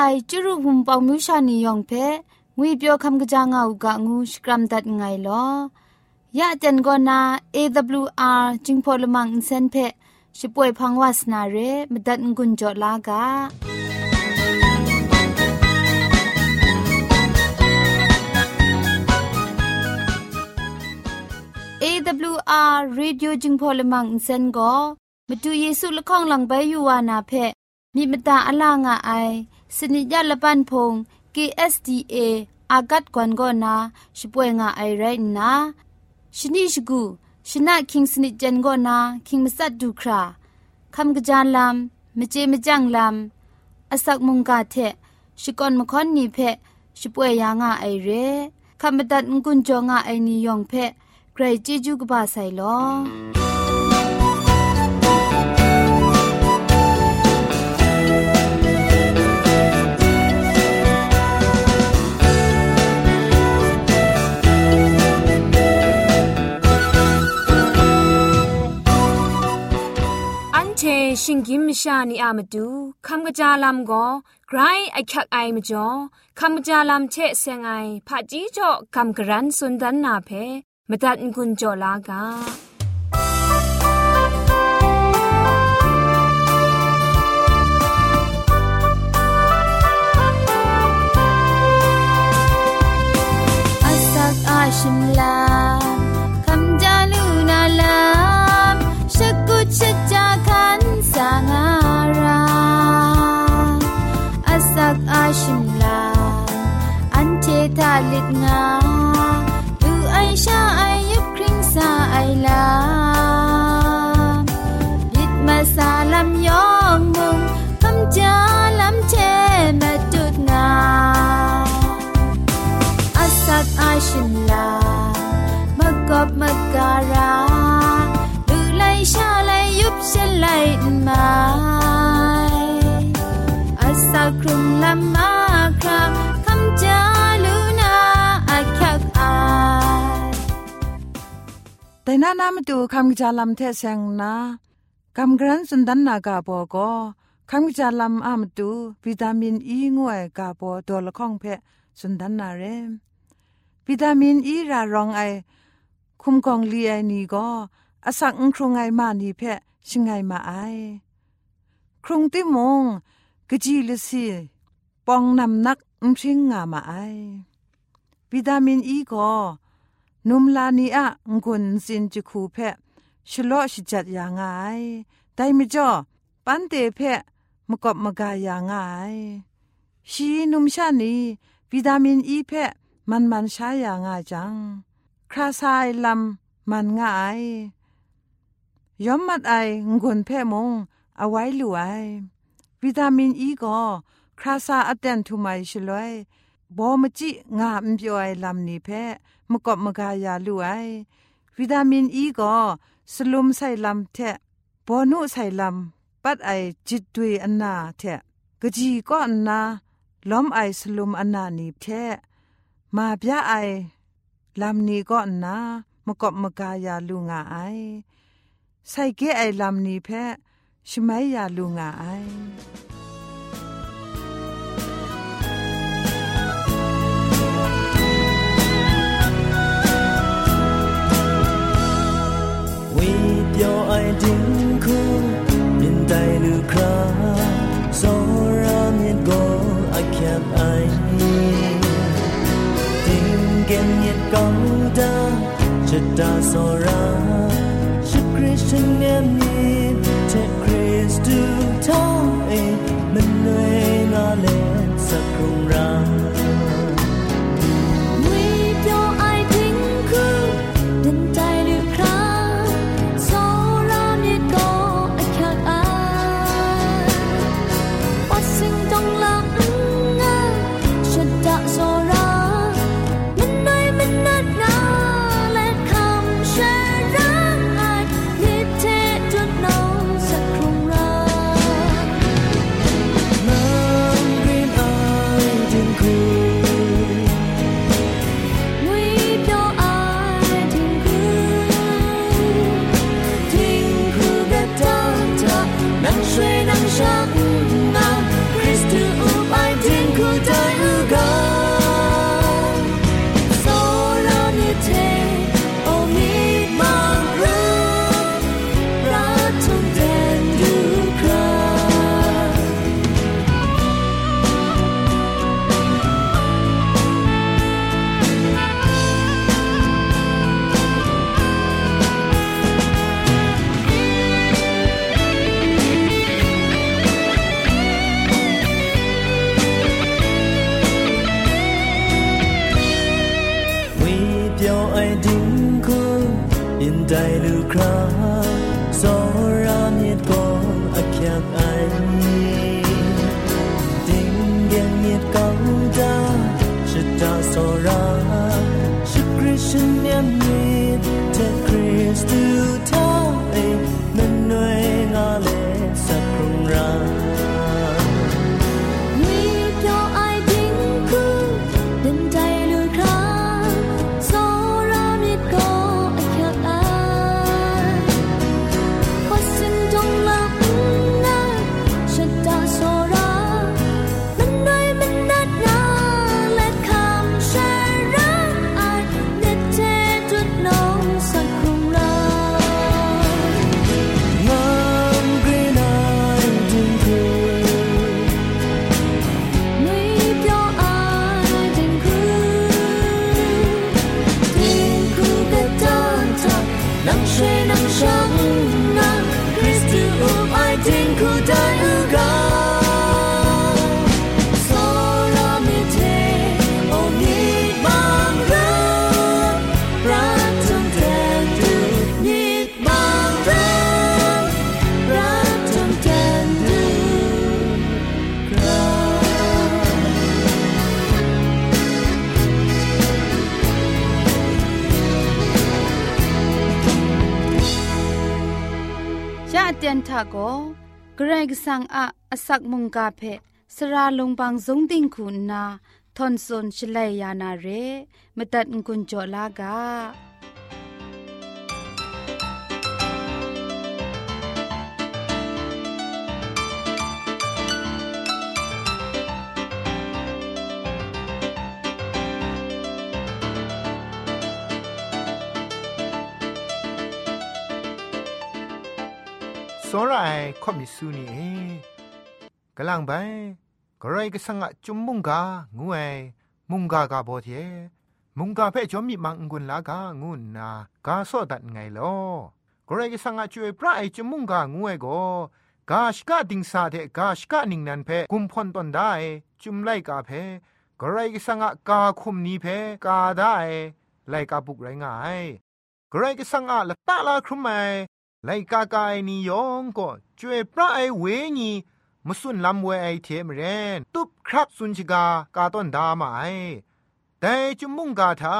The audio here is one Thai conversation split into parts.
ไอจุรุภุมปองมิวชานียองเพงวยเปียวคำกะจางเอากะงูสกรัมดัดไงลอยะจันกอนา AWR จิงพอลมังอินเซนเพช่วยพังวาสนาเรมดัดงุนจอลากา AWR Radio จึงพอลมังอินเซนก็มาดูเยซูละข้องหลังใบยูวานาเพมีมตาอลางอไอ สนิยาละปันพง KSDA อากัดกวนก็นาช่วยงาไอไรนะชนิชกูชนะคิงสนิจันก็นาคิงมัสัดดูคราคำกระจานลำมเจมจังลำอาศักมุงกาเทชิกอนมคอนนีเพช่วยยางาไอเรคำบัดงกุนจงาไอนิยองเพใครจีจูกบาไซลอ ชิงกิมมชานีอามาดูคำกระจาลำก็ไกรไอคักไอมาจ่อคำกระจาลำเชะเซงไอผาจีจ่อคำกระรันสุนดันนาเพมตัดกุญจ่อลากาชิมลา นานามาดูคำจาลำเทเซงนาคำกรันสุนดันนากาบอก็คำจาลำอามาดูวิตามินอีงวยกาบอตัวละข้องเพสุนดันนาเรวิตามินอีรารองไอคุมกองลีไอนี่ก็อาศักครุงไงมานี่เพะชิงไงมาไอครุงติมงกจีลสีปองนำนักอุ้มชิงงามาไอวิตามินอีก็ นุมลานีอะงุนสินจิคูเพะชโลชิจัดยางไงแต่ไม่จ่อปันเตเพะมกบมกายางไงชีนุมชานีวิตามินอีเพะมันมันใช้ยางไงจัง คราซายลำมันง่ายย้อมมัดไองุนเพ่มงเอาไว้หลวยวิตามินอีก็คราซาอัตเตนทุไมชลวยบอมจิงามเปียวไอลำนี้เพ่ มกบมกายาลวยวิตามินอีก็สลุมใส่ลำเทบอนุใส่ลำปัดไอจิตดุยอันนาเทกะจีก็อันนาล้อมไอสลุมอันนานี้เทมาพยาไอลำนี้ก็นะมกบมกายาลุงาไอใส่เกไอลำนี้แพ้ชไม่ยาลุงาไอ your aydin ku min dai lu kra so ram yet go i can't i tin gen yet gong da chitta so ra shi christian name ni te christ do talk ชะเตียนทาโกเกรกสังอาอสักมุงกาเพสระลงบางสงติงคุณนาทอนซนชลัยยานาเรมตัดกุญจลากา อไรค่อมมิสูนี่เอกลังไปกระไรก็สังะจุมมุงกางวยมุงกากาบอเทมุงกาเพ่จอมมีมังกุนลากางุนนากาซอดัดไงลอกระไรก็สังะช่วยพระไอจุมมุงกางวยก็กาชกาดิงซาเทกาชกานิงนันเพกุมพอนตอนได้จุมไลกาเพกระไรก็สังะกาคุมนี้เพกาได้ไลกาบุกไรงายกระไรก็สังะละตาลาครุมัย ไลกากายนิยองก็ช่วยพระไอเวญีมสุนลำเวไอเทมเรนตุบครักสุนชิกากาต้นดามาไอแต่จุมมุงกาทา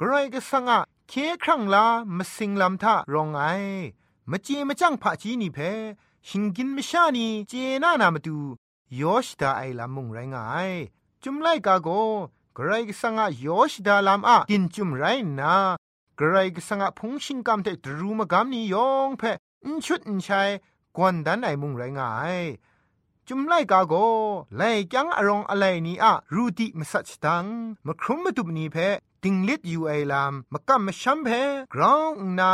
กรก็สังอะเคครั้งลามสิงลำทารองไอมจีมจังผาจีนี่เพหิงกินมชานีเจน่านามาดูยอชดาไอลำมุงไรงายจุมไลกาโกกรก็สังอะยอชดาลำอะกินจุมไรนา กรก็สังะพงชิงกำเตดรูมากำนี่ยองเพอินชุดอินชัยกวนดันไอมุงไรงายจุมไล่กาโกไล่จังอรองอะไรนี้อะรูติมสัชตังมครุมมตุบนี้เพติงลิดอยู่ไอลามมกัมมชัมเพกรองนา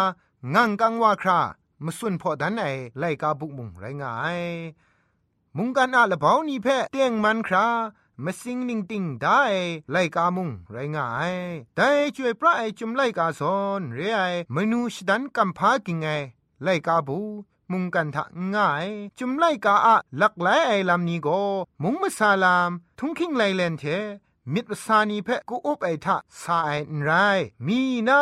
งังกังว่าครามสุนพอดันไอไล่กาบุกมุงไรงาย มุงกันอะละเบานี้เพเตียงมันครา มสิงนิงติงได้ไลกามุงไรงายแต่ช่วยพระไอจุมไลกาซอนเรไอมนูชดันกัมพากิงไงไลกาบูมุงกันทะง่าย จุมไลกาอะหลักหลายไอลำนี้ก็มุงมาซาลาม ทุงคิงไลเลนเทมิตรสานีเพกูอบไอทะสาไอนไรมีนะ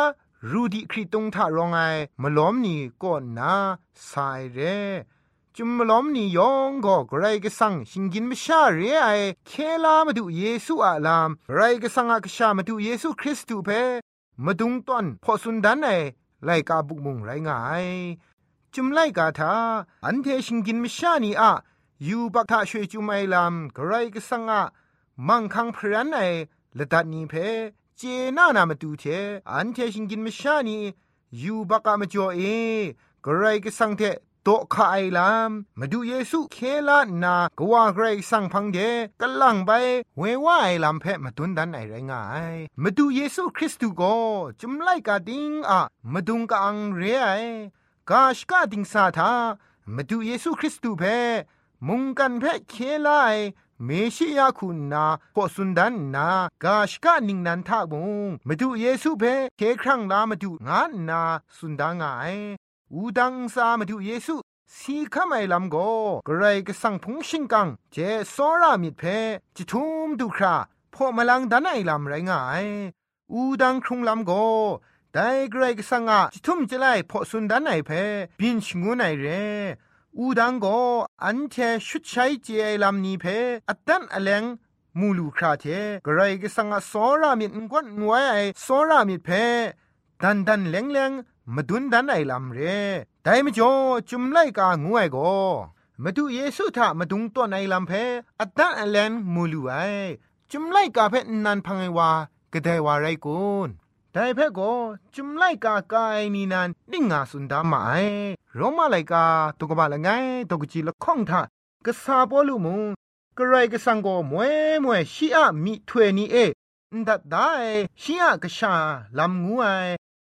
รูดิคริตงทะรองไอมาล้อมนี่ก็นาสายเร่ จุมล้อมนี่ยองก็ไกรก็สังชิงกินไม่ชาเรไอเคลามาดูเยซูอาลามไกรก็สังอากชามาดูเยซูคริสต์เพมาดุงตอนพอสุนดันไอไลกาบุกมุงไรงายจุมไลกาทาอันเทชิงกินมิชานีอะยูบักทาช่วยจุมไอลามกไรก็สังอะมังคังพรันไอละดัดนี้เพเจน่านามาดูเทอันเทชิงกินมิชานียูบักอะมาจ่อเอกไรก็สังเท โตคาไอลามมาดูเยซูเคลานากว่าไกรสังพังเดกะลังไปเวว่าไอลามเพมาตุนดันไอไรงายมาดูเยซูคริสต์ก็จุมไลกาดิงอะมาดุงกะอังเรไอกาชกาดิงซาทามาดูเยซูคริสต์เพมุงกันเพเคลายเมชิยาคุณนาพอสุนดันนากาชกานิงนันทาบุงมาดูเยซูเพเคครั้งลามาดูงานนาสุนดางาย อูดังซามาดูเยซูสีข้าไม่ลำโกกระไรก็สั่งพงชิงกังเจสอรามิดเพจิทุมดูคราพอมาลังดันไอลำไรงายอูดังครุงลำโกแแต่เกรกสังอาจิทุ่มจะไล่พอสุนดันไหนเพบินชงูไนเรอูดังก็อันเทชุดใช้เจไอลำนี้เพอัตันอเลงมูลูคราเทกรกสังอาสอรามิดงวนงวยไอสอรามิดเพดันดันเลงเลง มาดุนดันไอลำเรแต่ไม่จอจุมไลกางวยก็มาดูเยซูทามาดุงตัวในลำเพอัตันอเลงมูลูไอจุมไลกาเพนันพังไอวากระไดวาไรกุนแต่เพ่ก็จุมไลกากายนีนันนิ่งาสุนดามาไอโรมาไลกาตุกบาละไงตุกจีละข้องทากษาปอลูมุงกระไรกสังก็มวยมวยชีอะมีถวยนีเอดัดได้ชีอะกษาลำงูไอ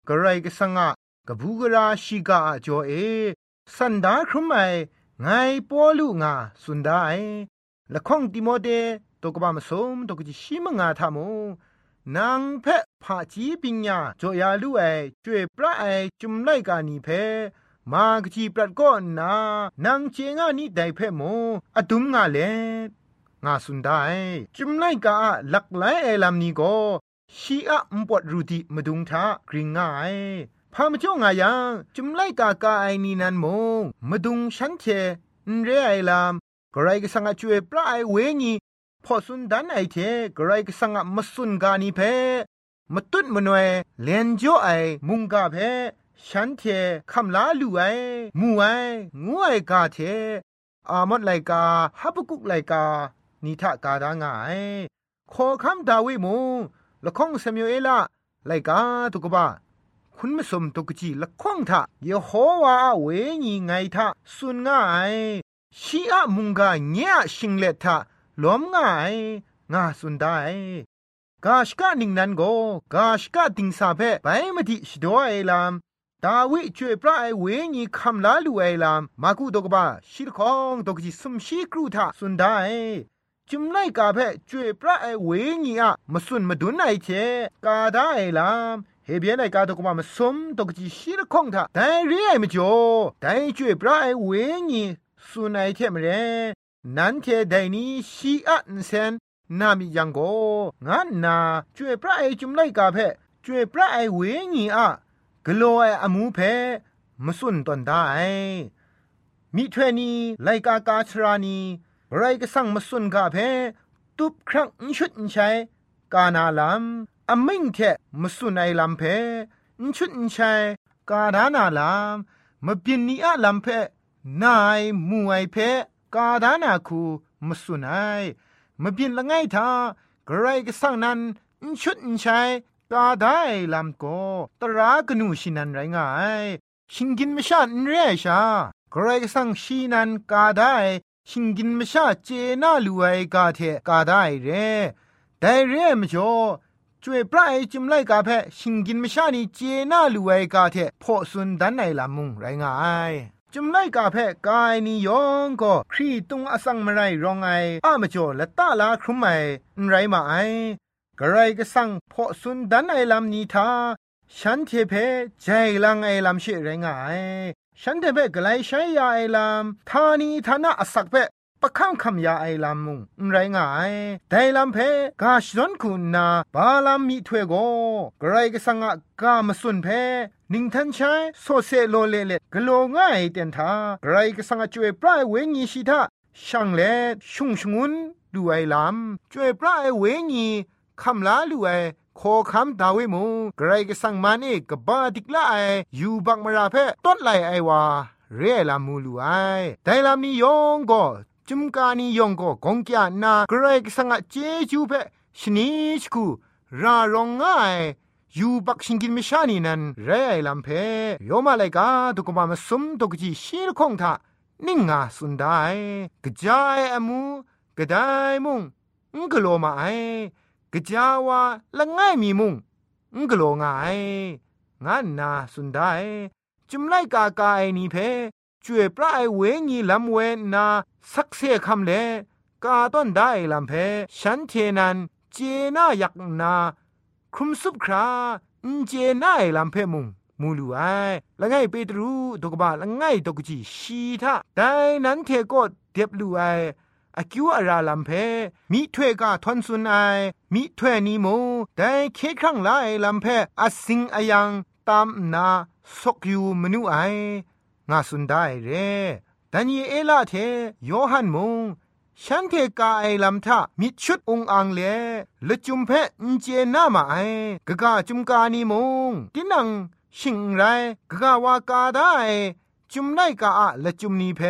กระไรกสังอะ กบูกราชีกาจอเอสันดาครุมไอไงปอลูงาสุนดาไอละข้องติโมเดตกบามสมตกจิชิมงาทามนางเพะผาจีปิญญาจอยาลูไอจวยพระไอจุมไลกานีเพมากจีปรัดก็นานางเจงานี่ไดเพโมอดุมงาเลงาสุนได้จุมไลกาหลักไหลไอลำนี้ก็ชีอะมปวดรูดีมาดุงทากริงง่าย พามจ่องอายังจุมไลกากาไอนีนันโมมดุงฉันเทนเรไอลำก็ไรก็สังอาจวยพระไอเวงีพอสุนดันไอเทกรไรก็สังมสุนกานีเพมตุดมนวยเลนจ่อไอมุงกาเพฉันเทคำลาลูไอมูไองูไอกาเทอามดไลกาฮับกุกไลกานิทะกาดางายขอคำดาวิมูละข้องสมิเอละไลกาตุกบะ คุณไม่สมตุกจีละข้องทะเยโฮวาเวญีไงทะสุนง่ายชีอะมุงกาเนียชิงเลทะล้มง่ายงาสุนได้กาชกะนิงนันโกกาชกะติงซาเพไปมติชดวไอลามดาวิช่วยพระไอเวญีคำลาลูไอลามมากุดกบะชิลคองดกจิสมชีกรูทะสุนได้จุมไลกาเพช่วยพระไอเวญีอะมาสุนมาดุนไอเชกาได้ไอลาม เฮเบียนไอกาดกบะมาสมดกจิชิลคองทะแต่เรียมจ่อแต่ช่วยพระไอเวญีสุนไอเทมเรนันเทไดนี้ชีอะนเซนนามิยังโกงานนาช่วยพระไอจุมไลกาเพช่วยพระไอเวญีอะกโลไออมูเพมสุนตอนได้มิเทนีไลกากาชรานีไรก็สั่งมสุนกาเพตุบครั้งชุดใช้กานาลาม อมิงเทมสุนไอลำเพนชุดใช้กาดานาลามมบินนีอะลำเพนายมวยเพกาดานาคูมสุนไอมบินละไงทากไรก็สั่งนั้นชุดใช้กาได้ลำโกตรากนูชินันไรงายชิงกินไม่ชาเรียชาใครก็สั่งชีนันกาได้ชิงกินไม่ชาเจน่าลูไอกาเทกาได้เรแต่เรมจ่อ ช่วยพระไอจิมไลกาเพชิงกินไม่ชานี่เจน่าลูไอกาเทพอสุนดันในลำมุงไรง่ายจุมไลกาเพกายนิยองก็ครีตุงอสังมไรรองไออะมจ่อละตาลาครุมไอไรมาไอกระไรก็สังพอสุนดันไอลำนี้ทาฉันเทเพใจลังไอลำเชไรงายฉันเทเพกไลใช้ยาไอลำทานีทานะอสักเพ ปะข้ามคำยาไอลำมุงไรงายแต่ลำเพกาชดอนคุณนาบาลำมีถวยโกกระไรก็สังกามสุนเพนิงทันใช้โซเซโลเลเลกโลง่ายเตียนทากระไรก็สั่งจวยปลายเวงีชิทาช่างเลชุงชงุนดูไอลำจวยปลายเวงีคำลาลูไอขอคำดาวิมูไกรก็สังมานี่กบ้าดิกละไออยู่บักมราเพต้นไหลไอวาเรียลามูลูไอแต่ลามียองก็ จุมกานียองก็กงกยานาไกรกสังเจจูเพชนิชกูรารองง่ายยูบักชิงกินมิชานีนันเรไอลำเพโยมาไลกาตุกบามาสมตุกจีชีลคงทานิ่งงาสุนได้กระจายอมูกระไดมุงงกโลมาไอกะจาวาละง่ายมีมุงงกโลง่ายงานนาสุดได้จุมไลกากาไอนีเพ จวยปลายเวงีลำเวนาสักเสคำเลกาต้นได้ลำเพฉันเทนันเจน่าอยากนาครุมซุบคราเจน่าลำเพมุงมูลูไอละไงเปตรูตกบาละไงตกจีชีทาแต่นั้นเทก็เด็บลูไออากิวอาราลัมเพมิถ้วยกาทอนซุนไอมิถ้วยนีโมแต่เคครั้งไลลัมเพอสิงอายังตามนาสกยูมนุไอ งาสุนได้เรดันเยเอลาเทโยฮันมงฉันเทกาไอลำทามิชุดองอังเลละจุมเพนเจนามาไอกะกะจุมกานีมงตินังชิงไรกะกะวากาได้ จุมไนกาอะละจุมนีเพ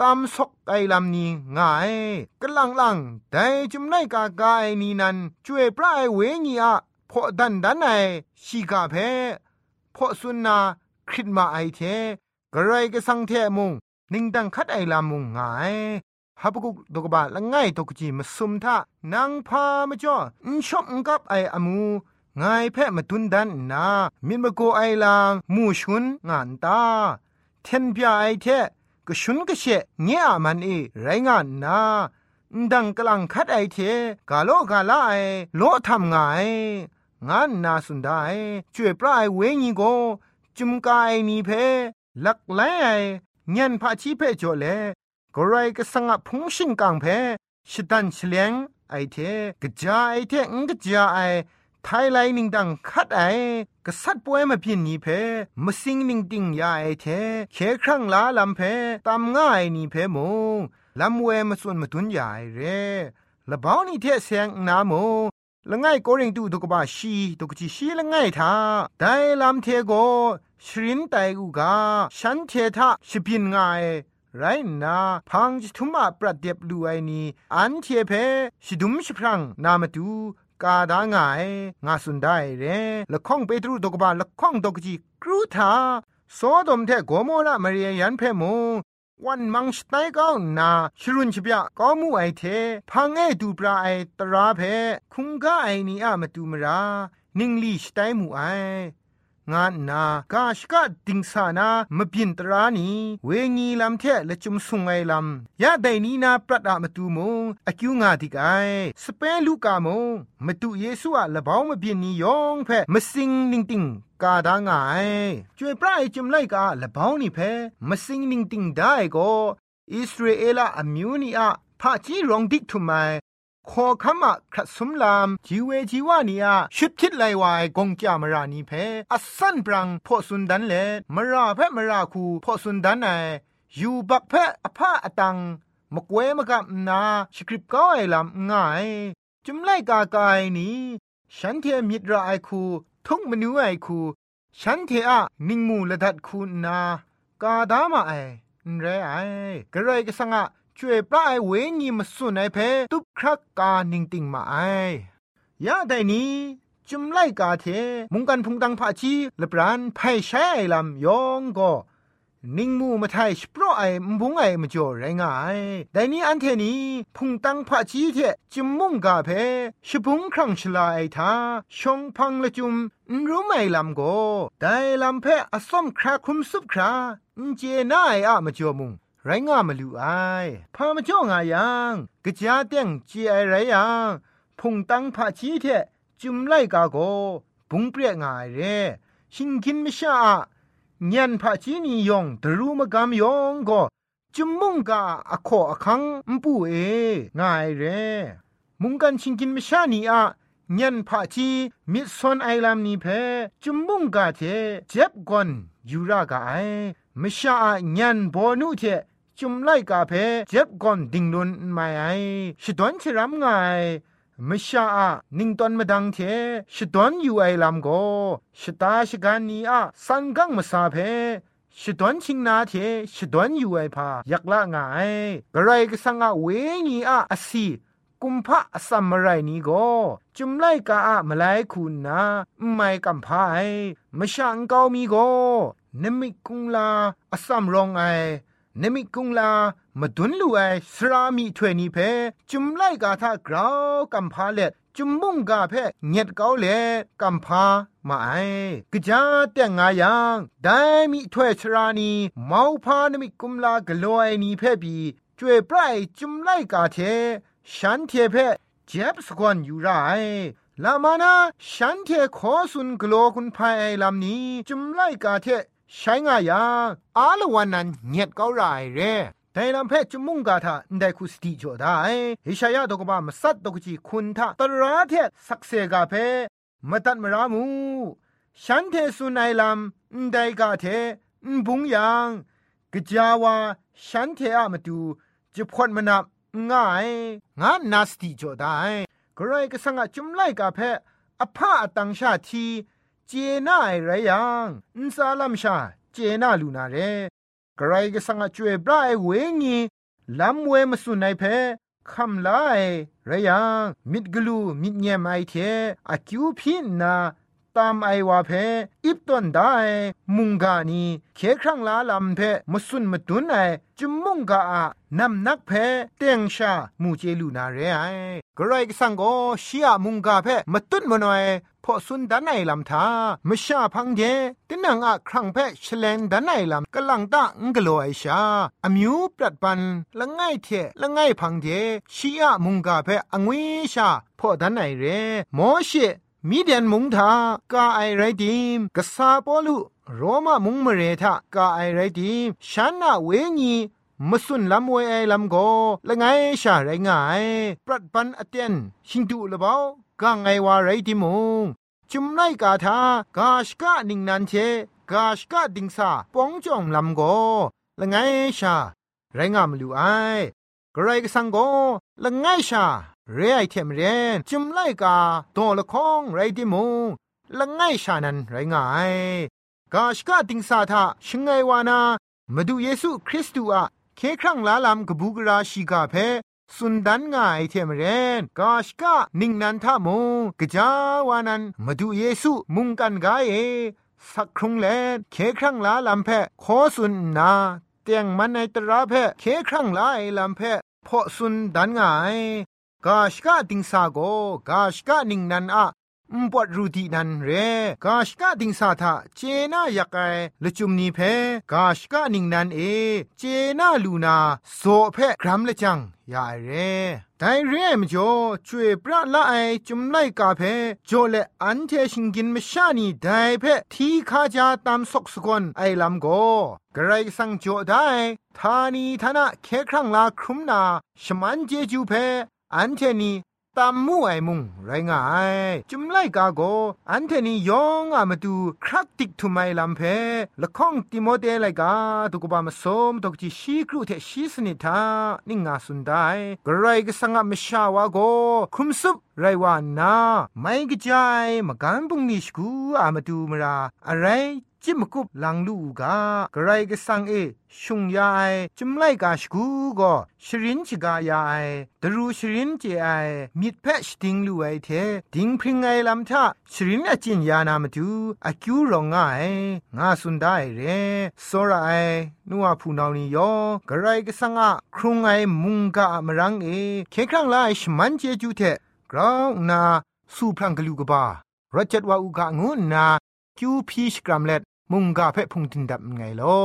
ตามซกไอลำนี้ง่ายกะลังลังแต่จุมไนกากาไอนีนันช่วยปลายเวงีอะพอดันดันไอชีกาเพพอสุนนาคริดมาไอเท กระไรก็สังเทมุงนิ่งดังคัดไอลามุงงายฮับกุกดกบะละง่ายตกจีมาสุมทะนางพามาจ่ออินชอบกับไออามูงายแพะมาตุนดันนามินมโกไอลางมูชุนงานตาเทนพยาไอเทก็ชุนก็เชเงียมันเอไรงานนาดังกลังคัดไอเทกาโลกาลาไอโลทำไงงานนาสุดได้ช่วยปลายเวงีโกจุมกายนีเพ ลักไลไอเงียนพาชีเพจ่อเลกรายก็สังพุงชิงกังเพชิดันเฉลียงไอเทกจาไอเทงกจาไอไทยไลนิงดังคัดไอกษัตริย์ป่วยมาพินนี้เพมสิงนิงติงยาไอเทเคครั้งลาลำเพตามง่ายนี่เพมงลำเวมาส่วนมาตุนยาไอเรละบ้านี่เทเสียงนาม ละง่ายโกริงตูตกบาชีตกจีชีละง่ายทาได้ลำเทโกชรินไตกูกาฉันเททะชิพินง่ายไรนาพังจทุมาปรัดเดียบลูไอนีอันเทเพชิดุมชิพรังนามาตูกาดางายงาสุนได้เรละข้องเปตรูตกบาละข้องตกจีกรูทาโซดมเทโกโมระมาเรียยันเพม วันมังสไตก้าวนาชรุนชิบยาก้ามูไอเทพังเอดูปราไอตราเพคุงก้าไอนีอะมาตูมรานิงลีสไตมูไองานนากาชกะดิงสานามบินตรานีเวงีลำเทละจุมสุงไงลำยะไดนีนาปรัดอะมาตูมงอคิวงาดิกไอสเปนลูกามงมาตูเยซูอะละบ้าวมาบินนียองเพมาสิงนิงติง กาดางายจวยปลาจุมไลกาละบ้าวนี่เพมสิงนิงติงได้ก็อิสราเอลอะมิวนีอะพาจีรองดิกทุไมขอคำอะครัสมลามจีเวจีวานีอะชุดคิดไลวายกงจามรานีเพอัสันปรังพอสุนดันเลมราเพมราคูพอสุนดันไออยู่บักเพอภาอตังมกเวมกับนาสคริปก้าวไอลำง่ายจุมไลกากายนี้ฉันเทมิตรไอคูทุกมนูไอคูฉันเทอะนิงมูละดัดคูนากาดามาไอไรไอกระไรก็สังอะช่วยปลาไอเวงีมาสุนไอเพตุบครักกานิงติงมาไอยาไดนี้จุมไลกาเท มุงกันพุงตังผาชีละปรานไพ่ใช้ไอลำยองก็ นิงมูมาไทยสปรไอมบุงไอมาจ่อไรงายแต่นี้อันเทนี้พุงตังพาชีเทจุมมุงกาเพชบุงครั้งชลาไอทาชงพังละจุมรู้ไหมลำโกแต่ลำเพอส้มคราคุมซุบคราเจน่าไออะมาจ่อมุงไรงามาลูไอพามาจ่องายังกะจาเต็งจีไอไรยังพุงตังพาชีเทจุมไลกาโกบุงเปรียงายเรชิงกินไมิชา ญันพาชีนียองดรูมกามยองก็จุมมุงกาอโคอคังมปูเองายเรมุงกันชิงกินมชานีอะญันพาชีมิซอนไอลามนีเพจุมมุงกาเทเจ็บกอนยูรากาไอมชาญันบอนุเทจุมไลกาเพเจ็บก่อนดิงนุนไม่ไอชดวนชรำไง มชาอะนิงตอนมาดังเทชดวนอยู่ไอลำโกชตาชกันนี้อะสังกังมาซาเพชดวนชิงนาเทชดวนอยู่ไอพายากละไงกระไรก็สังอะเวงีอะอสีกุมพะสัมมไรนี้ก็จุมไลกาอะมาไลคุณนาไม่กัมพายมช่างเกามีก็นมิกุงลาอสัมรองไอ นมิกุงลามาดุนลูไอสรามีถวยนีเพจุมไลกาทากราวกัมพาเลจุมมุงกาเพเงียดเกาเลกัมพามาไอกะจาแต่งงายังได้มีถวยสรานีมาพานมิกุมลากลอยนีเพบีจวยปลายจุมไลกาเทฉันเทเพเจ็บสกวนอยู่ไรลามานาฉันเทขอสุนกโลคุณภายไอลำนี้จุมไลกาเท ใช้งายังอาลวันนั้นเงียดเกาไรเร่แต่ลำเพจมุงกาทาได้คุสติจอได้เฮชายาดกบามสัตดกจีคุณทาตราเทสักเซกาเพมตัดมรามูฉันเทสุนไอลำได้กาเทบุงยังกจาวาฉันเทอะมาดูจะพดมนับง่ายงานนาสติจอได้กระไรก็สังจุมไลกาเพอภาตังชาที เจน่าไอไรยังอินซาลัมชาเจน่าลูนาเรกรก็สังจวยบราไอเวงีลำเวมสุนไนเพคำลายไรยังมิดกลูมิดเงียมไอเทอคิวพินนา ตามไอวาเพอิบตันได้มุงกานีเคครั้งลาลำเพมสุนมตุนไอจุมมุงกาอะนำนักเพเตียงชามูเจลูนาเรไอกระไรก็สังโกชียมุงกาเพมตุนมนอยพอสุนดันไอลำทามชาพังเจตินังอะครั้งเพชเลนดันไอลำกลังตะงกโลไอชาอมิวปรัดปันละไงเทละไงพังเจชียมุงกาเพองวิชาพอดันไอเรโมเช มีเดียนมุงทากาไอไรดิมกษาปอลุโรมามุงมเรทากาไอไรดิมฉันน่ะเวงีมสุนลำเวไอลำโกละไงชาไรงาย ปรัดปันอเตียนชิงดูละเบากางไงวาไรดิมุงจุมไนกาทากาชกะนิงนันเชกาชกะดิงซาปองจองลำโกละไงชา ไรงามลูไอกระไรกสังโกละไงชา เรไอเทมเรนจุมไลกาโตละคองไรดิมงละไงชานันไรง่ายกาชกะติงสาทาชงไงวานามาดูเยซูคริสต์อะเคครั้งลาลามกบูกราชิกาเพสุนดันง่ายเทมเรนกาชกะนิงนันทามงกจาวานันมาดูเยซูมุงกันกายเอสักครุงแลเคครั้งลาลามเพขอสุนนาเตียงมันในตราเพเคครั้งลาไอลามเพพอสุนดันง่าย กาชกะติงสาโกกาชกะนิงนันอะมปวดรูดีนันเรกาชกะดิงสาทาเจน่าอยากไอละจุมนีเพกาชกะนิงนันเอ เจน่าลูนาโซเพครัมละจังยาเรไดเรียมจ่อช่วยปราละไอจุมไลกาเพจ่อเลอันเทชิงกินมชานีไดเพทีคาจาตามสกสกอนไอลำโกกระไรสังจ่อได้ทานีทนะเคครั้งลาครุมนาชมันเจจูเพ อันเทนีตามมู่ไอมุงไรง่ายจุมไลกาโกอันเทนียองอามาดูครักติกทุไมลำเพละข้องติโมเตไลกาตุกบามสมตกจิชีครุเทชีสนิทานิงาสุนไดกระไรก็สังมชาวาโก คุมซุบไรวานาไม่กระจายมากันบุงนิชกูอามาดูมราอะไร จิมกุบลังลูกากระไรกสังเอชุงยาไอจุมไลกาชกูก็ชรินจิกายาไอดรูชรินเจไอมิดเพชติงลูไอเทดิงพริงไอลำทะชรินอจินยานามาดูอากิวรองไงาสุนได้เรโซราไอนัวผู้นานียอกระไรกสังอะครุงไอมุงกะมรังเอเคครั้งไลชมันเจจูเทกราวนา สูพลังกลูกบารจัดว่าอุกะงูนา คิวพีชกรัมเล็ดมุงกาเพพุงตินดับไงลอ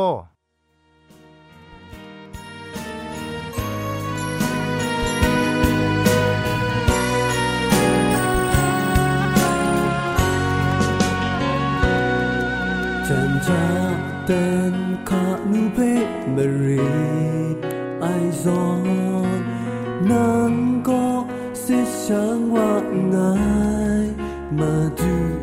จันจาเต้นขานูเพมรีไอซอนนังก็สิช่างว่าง่ายมาดู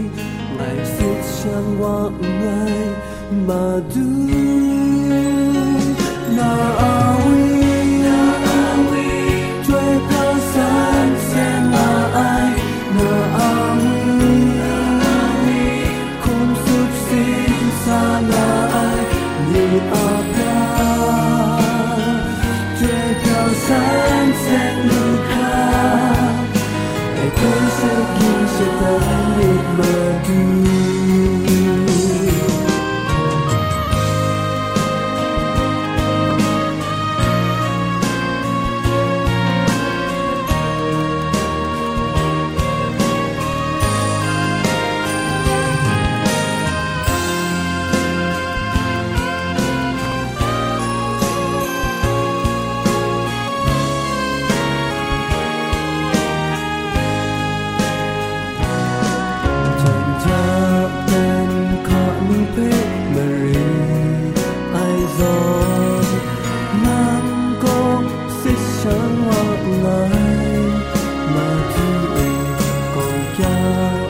สิช่างว่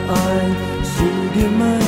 Ai suy?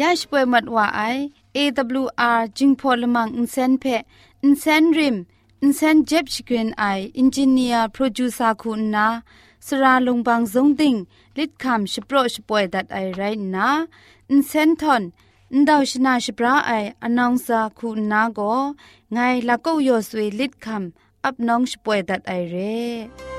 ยาชป่วยมัดว่าไอ AWR จิงพอลมังอินเซนเพอินเซนริมอินเซนเจ็บชกรีนไออินจิเนียร์โปรดิวซาคุณนาสราลงบางซงติงลิดคำชโปรชป่วยดัดไอไรนาอินเซนทอนอินดาวชนาชปราไออนองซาคุณนาโกไงลักก็ยอสวยลิดคำอับน้องชป่วยดัดไอเร่